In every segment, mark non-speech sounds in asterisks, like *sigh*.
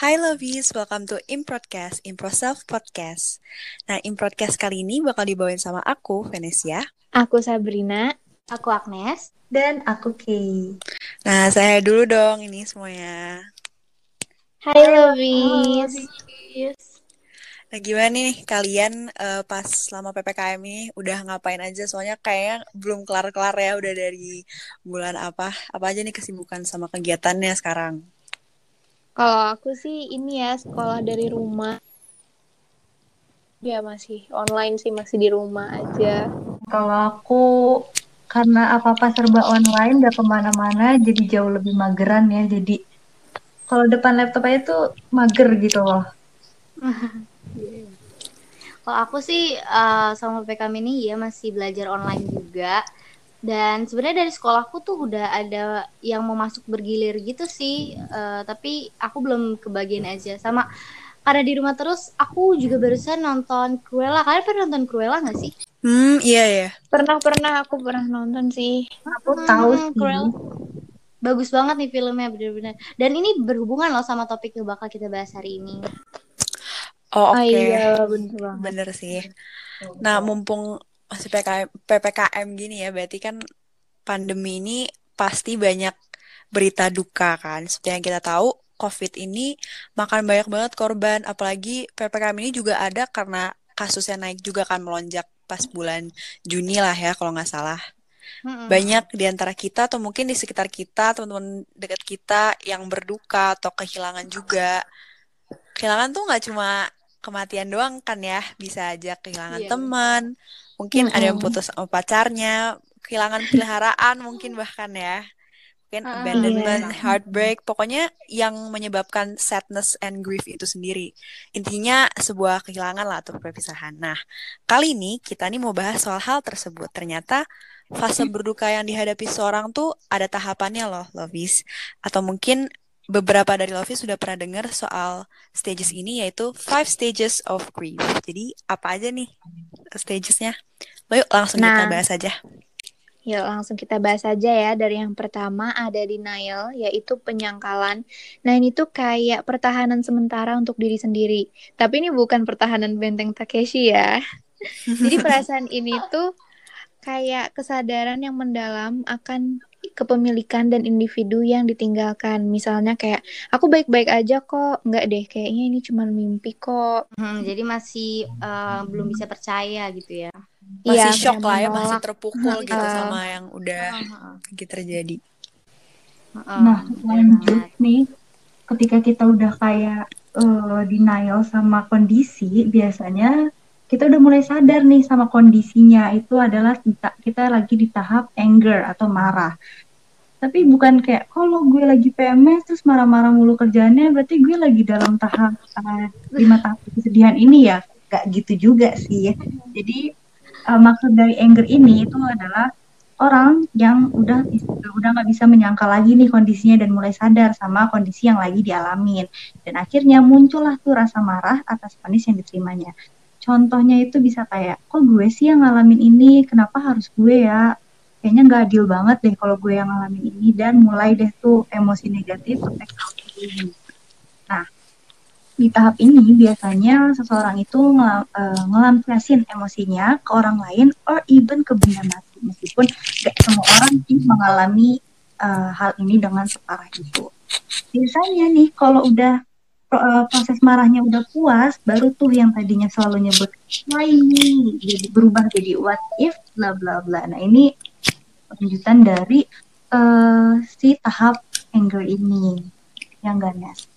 Hai Lovies, welcome to Improdcast, Impro Self Podcast. Nah, Improdcast kali ini bakal dibawain sama aku, Venesia. Aku Sabrina. Aku Agnes. Dan aku Kay. Nah, saya dulu dong ini semuanya. Hai Lovies. Nah, gimana nih kalian uh, pas selama PPKM ini udah ngapain aja? Soalnya kayaknya belum kelar-kelar ya, udah dari bulan apa? Apa aja nih kesibukan sama kegiatannya sekarang? Kalau aku sih ini ya sekolah dari rumah. Ya masih online sih masih di rumah aja. Kalau aku karena apa-apa serba online gak ke mana-mana jadi jauh lebih mageran ya. Jadi kalau depan laptop aja tuh mager gitu loh. *laughs* Kalau aku sih uh, sama PKM ini ya masih belajar online juga dan sebenarnya dari sekolahku tuh udah ada yang mau masuk bergilir gitu sih. Uh, tapi aku belum kebagian aja. Sama karena di rumah terus aku juga barusan nonton Cruella. Kalian pernah nonton Cruella gak sih? Hmm iya ya pernah pernah aku pernah nonton sih. Aku hmm, tahu sih. Cruella. Bagus banget nih filmnya bener-bener. Dan ini berhubungan loh sama topik yang bakal kita bahas hari ini. Oh oke. Okay. oh, iya bener banget. Bener sih. Nah mumpung masih PPKM, PPKM gini ya, berarti kan pandemi ini pasti banyak berita duka kan. Seperti yang kita tahu, COVID ini makan banyak banget korban, apalagi PPKM ini juga ada karena kasusnya naik juga kan melonjak pas bulan Juni lah ya kalau nggak salah. Banyak di antara kita atau mungkin di sekitar kita, teman-teman dekat kita yang berduka atau kehilangan juga. Kehilangan tuh nggak cuma kematian doang kan ya, bisa aja kehilangan yeah. teman, mungkin mm -hmm. ada yang putus sama pacarnya kehilangan peliharaan mungkin bahkan ya. Mungkin uh, abandonment yeah. heartbreak pokoknya yang menyebabkan sadness and grief itu sendiri. Intinya sebuah kehilangan lah atau perpisahan. Nah kali ini kita nih mau bahas soal hal tersebut. Ternyata fase berduka yang dihadapi seorang tuh ada tahapannya loh Lovis. Atau mungkin beberapa dari Lovi sudah pernah dengar soal stages ini yaitu five stages of grief. Jadi apa aja nih stagesnya? Yuk langsung nah, kita bahas aja. Yuk langsung kita bahas aja ya. Dari yang pertama ada denial yaitu penyangkalan. Nah ini tuh kayak pertahanan sementara untuk diri sendiri. Tapi ini bukan pertahanan benteng Takeshi ya. Jadi *laughs* perasaan ini tuh kayak kesadaran yang mendalam akan kepemilikan dan individu yang ditinggalkan. Misalnya kayak aku baik-baik aja kok, nggak deh kayaknya ini cuma mimpi kok. Hmm, jadi masih uh, belum bisa percaya gitu ya. Masih ya, shock lah ya, masih terpukul gitu uh, sama yang udah uh, uh, terjadi. Uh, nah, lanjut nih, ketika kita udah kayak uh, denial sama kondisi, biasanya kita udah mulai sadar nih sama kondisinya. Itu adalah kita kita lagi di tahap anger atau marah. Tapi bukan kayak kalau gue lagi PMS terus marah-marah mulu kerjaannya berarti gue lagi dalam tahap uh, tahap kesedihan ini ya. Gak gitu juga sih. Jadi uh, maksud dari anger ini itu adalah orang yang udah udah nggak bisa menyangka lagi nih kondisinya dan mulai sadar sama kondisi yang lagi dialamin. Dan akhirnya muncullah tuh rasa marah atas kondisi yang diterimanya contohnya itu bisa kayak kok gue sih yang ngalamin ini? Kenapa harus gue ya? Kayaknya nggak adil banget deh kalau gue yang ngalamin ini dan mulai deh tuh emosi negatif efek nah di tahap ini biasanya seseorang itu uh, ngelampiasin emosinya ke orang lain or even ke benda mati meskipun gak semua orang mengalami uh, hal ini dengan separah itu. Biasanya nih kalau udah proses marahnya udah puas, baru tuh yang tadinya selalu nyebut why me, jadi berubah jadi what if, bla bla bla. Nah ini lanjutan dari uh, si tahap anger ini, yang ganas.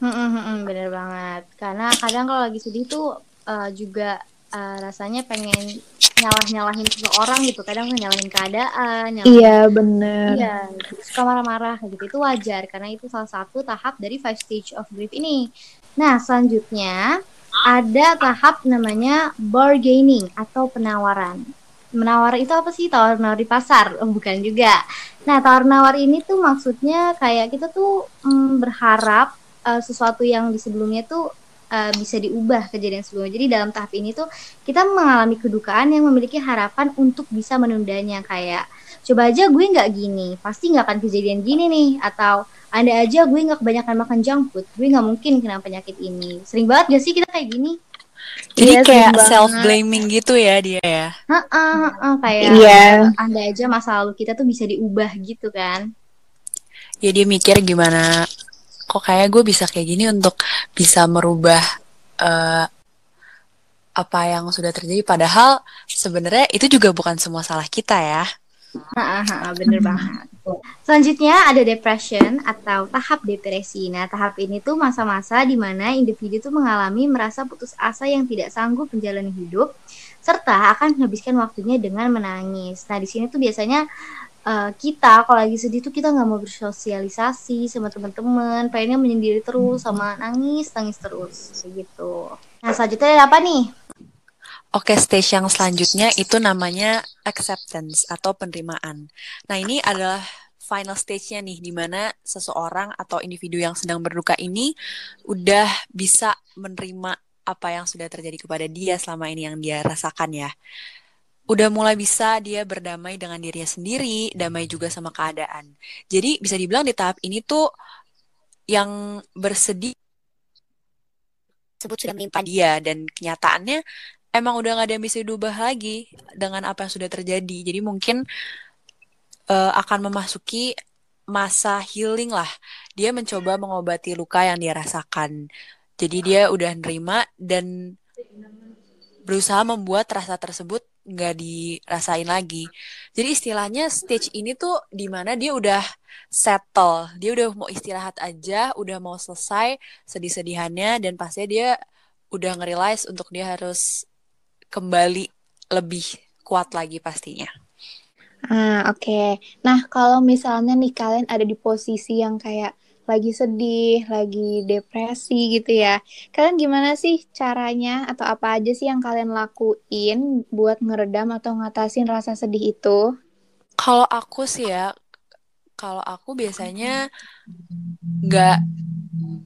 Hmm, hmm, hmm, bener banget. Karena kadang kalau lagi sedih tuh uh, juga uh, rasanya pengen nyalah-nyalahin seseorang gitu. Kadang nyalahin keadaan nyalahin, iya bener. Iya suka marah-marah gitu. Itu wajar karena itu salah satu tahap dari five stage of grief ini. Nah selanjutnya ada tahap namanya bargaining atau penawaran. Menawar itu apa sih? Tawar menawar di pasar? Oh, bukan juga. Nah tawar menawar ini tuh maksudnya kayak kita tuh mm, berharap uh, sesuatu yang di sebelumnya tuh uh, bisa diubah kejadian sebelumnya. Jadi dalam tahap ini tuh kita mengalami kedukaan yang memiliki harapan untuk bisa menundanya kayak coba aja gue nggak gini, pasti nggak akan kejadian gini nih atau ada aja gue nggak kebanyakan makan junk food, gue nggak mungkin kena penyakit ini. Sering banget gak sih kita kayak gini? Jadi iya, kayak self blaming gitu ya dia ya. Heeh, heeh kayak yeah. anda aja masa lalu kita tuh bisa diubah gitu kan. Ya dia mikir gimana kok kayak gue bisa kayak gini untuk bisa merubah uh, apa yang sudah terjadi padahal sebenarnya itu juga bukan semua salah kita ya. bener banget. Selanjutnya ada depression atau tahap depresi. Nah, tahap ini tuh masa-masa di mana individu tuh mengalami merasa putus asa yang tidak sanggup menjalani hidup serta akan menghabiskan waktunya dengan menangis. Nah, di sini tuh biasanya uh, kita kalau lagi sedih tuh kita nggak mau bersosialisasi sama teman-teman, pengennya menyendiri terus sama nangis nangis terus gitu. Nah selanjutnya ada apa nih? Oke, stage yang selanjutnya itu namanya acceptance atau penerimaan. Nah, ini adalah final stage-nya nih, di mana seseorang atau individu yang sedang berduka ini udah bisa menerima apa yang sudah terjadi kepada dia selama ini yang dia rasakan ya udah mulai bisa dia berdamai dengan dirinya sendiri, damai juga sama keadaan. Jadi bisa dibilang di tahap ini tuh yang bersedih sebut sudah menimpa dia dan kenyataannya emang udah gak ada yang bisa diubah lagi dengan apa yang sudah terjadi. Jadi mungkin uh, akan memasuki masa healing lah. Dia mencoba mengobati luka yang dia rasakan. Jadi dia udah nerima dan berusaha membuat rasa tersebut nggak dirasain lagi. Jadi istilahnya stage ini tuh di mana dia udah settle, dia udah mau istirahat aja, udah mau selesai sedih-sedihannya dan pasti dia udah ngerealize untuk dia harus kembali lebih kuat lagi pastinya. Ah, oke. Okay. Nah, kalau misalnya nih kalian ada di posisi yang kayak lagi sedih, lagi depresi gitu ya. Kalian gimana sih caranya atau apa aja sih yang kalian lakuin buat ngeredam atau ngatasin rasa sedih itu? Kalau aku sih ya, kalau aku biasanya nggak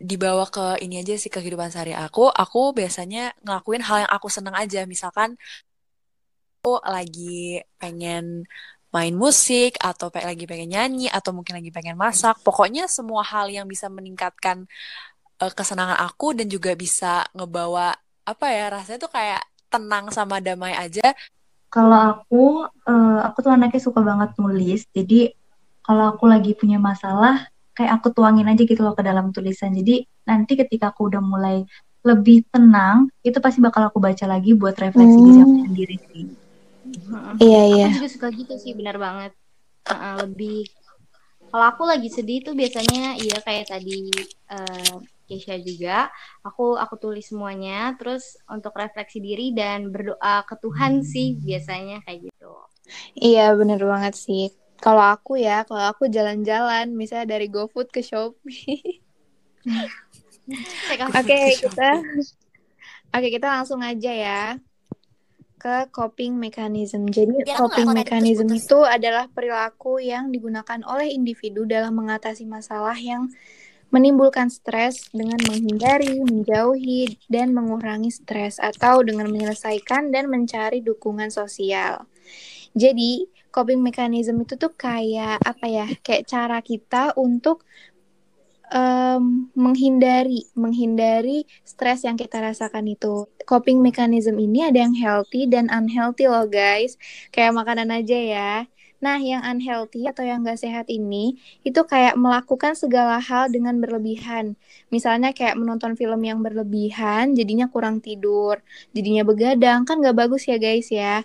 dibawa ke ini aja sih kehidupan sehari aku. Aku biasanya ngelakuin hal yang aku seneng aja. Misalkan aku lagi pengen main musik atau pengen lagi pengen nyanyi atau mungkin lagi pengen masak. Pokoknya semua hal yang bisa meningkatkan uh, kesenangan aku dan juga bisa ngebawa apa ya rasanya tuh kayak tenang sama damai aja. Kalau aku uh, aku tuh anaknya suka banget nulis. Jadi kalau aku lagi punya masalah kayak aku tuangin aja gitu loh ke dalam tulisan. Jadi nanti ketika aku udah mulai lebih tenang itu pasti bakal aku baca lagi buat refleksi hmm. diri aku sendiri sih Iya iya. Aku juga suka gitu sih, benar banget. Uh, lebih kalau aku lagi sedih tuh biasanya iya kayak tadi uh, Keisha juga, aku aku tulis semuanya, terus untuk refleksi diri dan berdoa ke Tuhan sih biasanya kayak gitu. Iya bener banget sih. Kalau aku ya, kalau aku jalan-jalan, misalnya dari GoFood ke Shopee. *laughs* Oke okay, kita, oke okay, kita langsung aja ya ke coping mechanism. Jadi ya, coping mechanism itu adalah perilaku yang digunakan oleh individu dalam mengatasi masalah yang menimbulkan stres dengan menghindari, menjauhi, dan mengurangi stres atau dengan menyelesaikan dan mencari dukungan sosial. Jadi, coping mechanism itu tuh kayak apa ya? Kayak cara kita untuk um, menghindari menghindari stres yang kita rasakan itu. Coping mechanism ini ada yang healthy dan unhealthy loh guys. Kayak makanan aja ya. Nah, yang unhealthy atau yang gak sehat ini itu kayak melakukan segala hal dengan berlebihan. Misalnya kayak menonton film yang berlebihan, jadinya kurang tidur, jadinya begadang, kan gak bagus ya guys ya.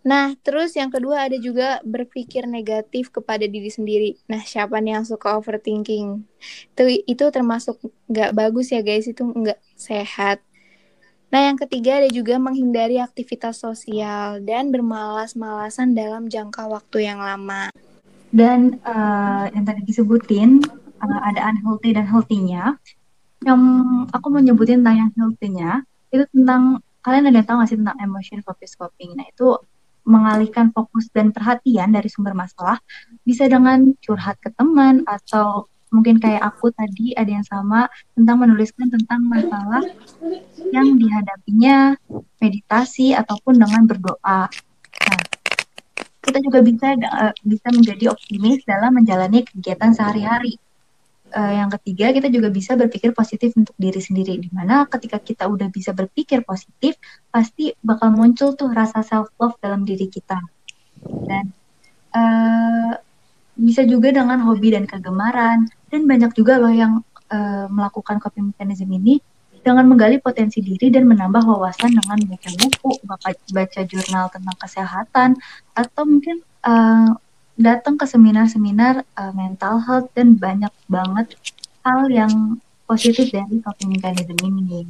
Nah, terus yang kedua ada juga berpikir negatif kepada diri sendiri. Nah, siapa nih yang suka overthinking? Itu, itu termasuk nggak bagus ya guys, itu nggak sehat. Nah, yang ketiga ada juga menghindari aktivitas sosial dan bermalas-malasan dalam jangka waktu yang lama. Dan uh, yang tadi disebutin uh, ada unhealthy dan healthy-nya. Yang aku mau nyebutin tentang yang healthy-nya itu tentang kalian ada tahu nggak sih tentang emotion focus coping? Nah, itu mengalihkan fokus dan perhatian dari sumber masalah bisa dengan curhat ke teman atau mungkin kayak aku tadi ada yang sama tentang menuliskan tentang masalah yang dihadapinya meditasi ataupun dengan berdoa. Nah, kita juga bisa uh, bisa menjadi optimis dalam menjalani kegiatan sehari-hari. Uh, yang ketiga, kita juga bisa berpikir positif untuk diri sendiri. Di mana ketika kita udah bisa berpikir positif, pasti bakal muncul tuh rasa self love dalam diri kita. Dan uh, bisa juga dengan hobi dan kegemaran dan banyak juga loh yang uh, melakukan coping mechanism ini dengan menggali potensi diri dan menambah wawasan dengan baca buku, baca, jurnal tentang kesehatan atau mungkin uh, datang ke seminar-seminar uh, mental health dan banyak banget hal yang positif dari coping mechanism ini.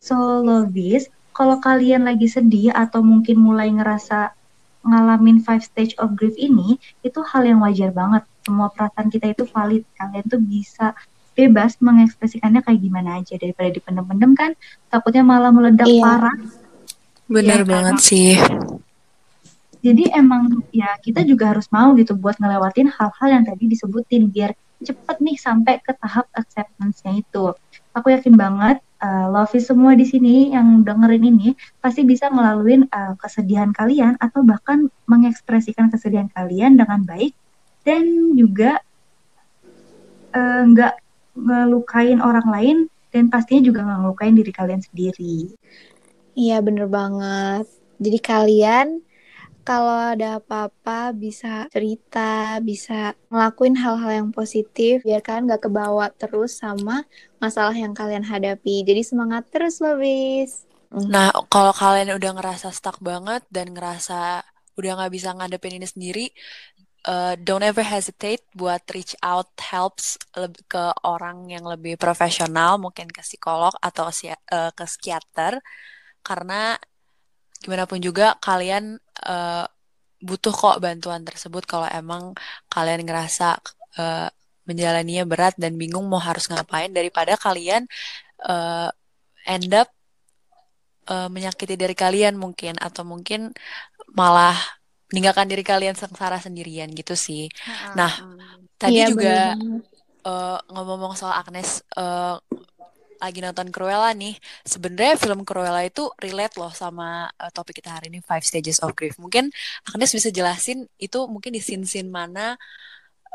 So, Lovis, kalau kalian lagi sedih atau mungkin mulai ngerasa ngalamin five stage of grief ini itu hal yang wajar banget. Semua perasaan kita itu valid. Kalian tuh bisa bebas mengekspresikannya kayak gimana aja daripada dipendem-pendem kan takutnya malah meledak iya. parah. Bener ya, banget kan? sih. Jadi emang ya kita juga harus mau gitu buat ngelewatin hal-hal yang tadi disebutin biar cepet nih sampai ke tahap acceptance-nya itu. Aku yakin banget uh, Lovi semua di sini yang dengerin ini pasti bisa melalui uh, kesedihan kalian atau bahkan mengekspresikan kesedihan kalian dengan baik dan juga eh, nggak uh, ngelukain orang lain dan pastinya juga nggak ngelukain diri kalian sendiri. Iya bener banget. Jadi kalian kalau ada apa-apa bisa cerita, bisa ngelakuin hal-hal yang positif biar kalian gak kebawa terus sama masalah yang kalian hadapi. Jadi semangat terus loh, bis. Nah, kalau kalian udah ngerasa stuck banget dan ngerasa udah gak bisa ngadepin ini sendiri, uh, don't ever hesitate buat reach out helps ke orang yang lebih profesional, mungkin ke psikolog atau uh, ke psikiater, karena gimana pun juga kalian uh, butuh kok bantuan tersebut kalau emang kalian ngerasa uh, menjalaninya berat dan bingung mau harus ngapain daripada kalian uh, end up uh, menyakiti diri kalian mungkin atau mungkin malah meninggalkan diri kalian sengsara sendirian gitu sih. Nah, tadi iya, juga ngomong-ngomong soal Agnes uh, lagi nonton Cruella nih, sebenarnya film Cruella itu relate loh sama uh, topik kita hari ini Five Stages of Grief. Mungkin Agnes bisa jelasin itu mungkin di scene-scene mana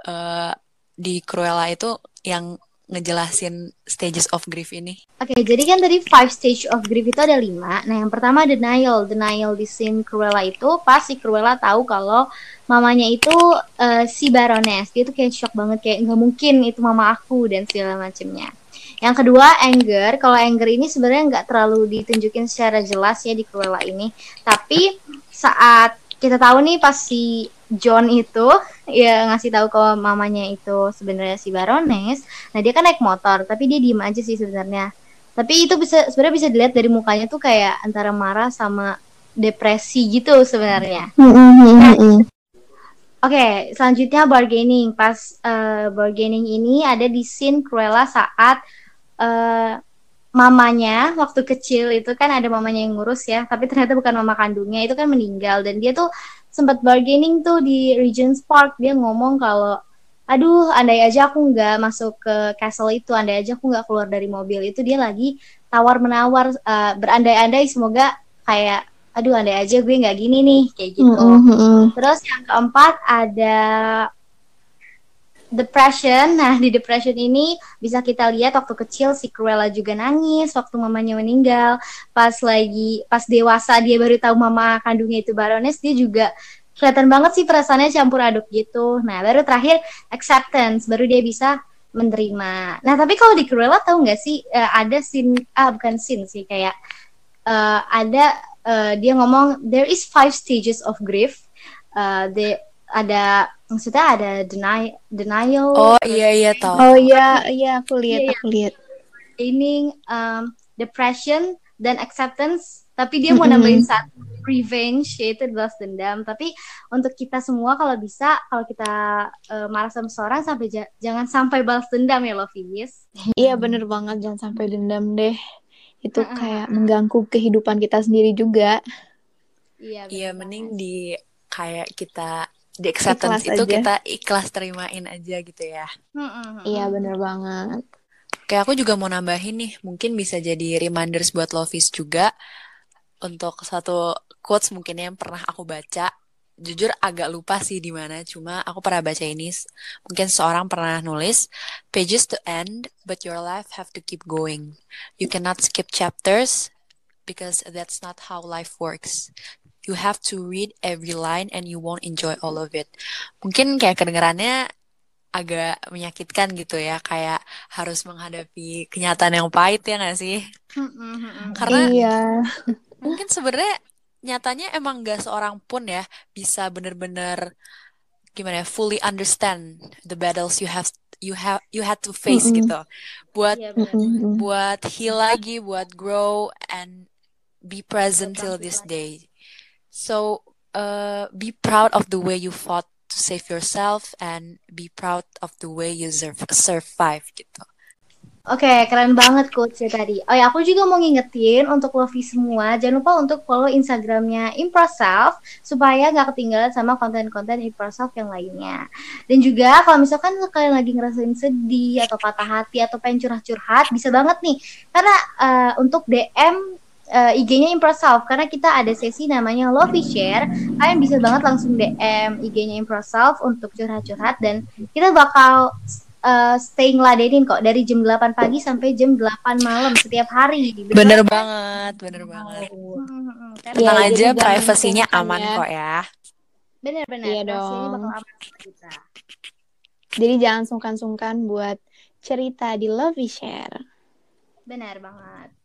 uh, di Cruella itu yang ngejelasin stages of grief ini. Oke, okay, jadi kan tadi five stage of grief itu ada lima. Nah, yang pertama denial. Denial di scene Cruella itu pas si Cruella tahu kalau mamanya itu uh, si Baroness. Dia tuh kayak shock banget, kayak nggak mungkin itu mama aku dan segala macemnya. Yang kedua anger. Kalau anger ini sebenarnya nggak terlalu ditunjukin secara jelas ya di Cruella ini. Tapi saat kita tahu nih pas si John itu ya ngasih tahu kalau mamanya itu sebenarnya si Baroness. Nah dia kan naik motor, tapi dia diem aja sih sebenarnya. Tapi itu bisa sebenarnya bisa dilihat dari mukanya tuh kayak antara marah sama depresi gitu sebenarnya. Oke, okay, selanjutnya bargaining. Pas uh, bargaining ini ada di scene Cruella saat uh, mamanya waktu kecil itu kan ada mamanya yang ngurus ya, tapi ternyata bukan mama kandungnya itu kan meninggal. Dan dia tuh sempat bargaining tuh di Regent's Park. Dia ngomong kalau aduh andai aja aku nggak masuk ke castle itu andai aja aku nggak keluar dari mobil itu dia lagi tawar menawar uh, berandai-andai semoga kayak aduh andai aja gue nggak gini nih kayak gitu. Mm -hmm. terus yang keempat ada depression. Nah, di depression ini bisa kita lihat waktu kecil si Cruella juga nangis waktu mamanya meninggal. Pas lagi pas dewasa dia baru tahu mama kandungnya itu Baroness, dia juga kelihatan banget sih perasaannya campur aduk gitu. Nah, baru terakhir acceptance, baru dia bisa menerima. Nah, tapi kalau di Cruella tahu nggak sih uh, ada scene ah bukan scene sih kayak uh, ada uh, dia ngomong there is five stages of grief. Uh, the ada maksudnya ada deny denial oh iya iya tahu. Oh iya iya aku lihat iya, aku lihat. Ini um, depression dan acceptance. Tapi dia mau nambahin satu revenge yaitu balas dendam. Tapi untuk kita semua kalau bisa kalau kita uh, marah sama seorang sampai ja jangan sampai balas dendam ya Lovis iya bener banget. Jangan sampai dendam deh. Itu kayak mengganggu kehidupan kita sendiri juga. Iya iya mending di kayak kita di acceptance Ikhlas itu aja. kita ikhlas terimain aja gitu ya. Iya bener banget. Kayak aku juga mau nambahin nih, mungkin bisa jadi reminders buat Lovis juga untuk satu quotes mungkin yang pernah aku baca. Jujur agak lupa sih di mana, cuma aku pernah baca ini. Mungkin seorang pernah nulis, pages to end, but your life have to keep going. You cannot skip chapters because that's not how life works. You have to read every line and you won't enjoy all of it. Mungkin kayak kedengarannya agak menyakitkan gitu ya, kayak harus menghadapi kenyataan yang pahit ya nggak sih? Karena Iya. mungkin sebenarnya nyatanya emang gak seorang pun ya bisa bener-bener gimana ya fully understand the battles you have you have you had to face Mm-mm. gitu buat Iya benar. Mm-mm. buat heal lagi buat grow and be present till this day so uh, be proud of the way you fought to save yourself and be proud of the way you sur- survive gitu Oke, keren banget quotesnya tadi. Oh ya, aku juga mau ngingetin untuk Lovi semua, jangan lupa untuk follow Instagramnya Improself supaya nggak ketinggalan sama konten-konten Improself yang lainnya. Dan juga kalau misalkan kalian lagi ngerasain sedih atau patah hati atau pengen curhat-curhat, bisa banget nih. Karena eh, untuk DM eh, IG-nya Improself karena kita ada sesi namanya Lovey Share. Kalian bisa banget langsung DM IG-nya Improself untuk curhat-curhat dan kita bakal uh, stay ngeladenin kok dari jam 8 pagi sampai jam 8 malam setiap hari. bener banget bener banget Hmm, tenang jadi aja privasinya aman ya. kok ya Bener-bener. Iya dong. bakal aman sama kita. Jadi jangan sungkan-sungkan buat cerita di Lovey Share. Benar banget.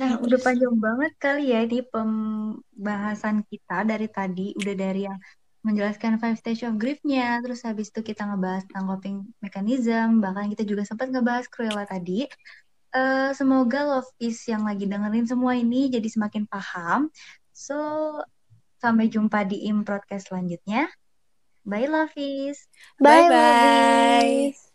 Nah, udah panjang banget kali ya di pembahasan kita dari tadi. Udah dari yang menjelaskan five stage of grief-nya, terus habis itu kita ngebahas tentang coping mechanism, bahkan kita juga sempat ngebahas Cruella tadi. Eh, semoga Love Is yang lagi dengerin semua ini jadi semakin paham. So, sampai jumpa di Im Podcast selanjutnya. Bye, Love Is. Bye, Bye-bye.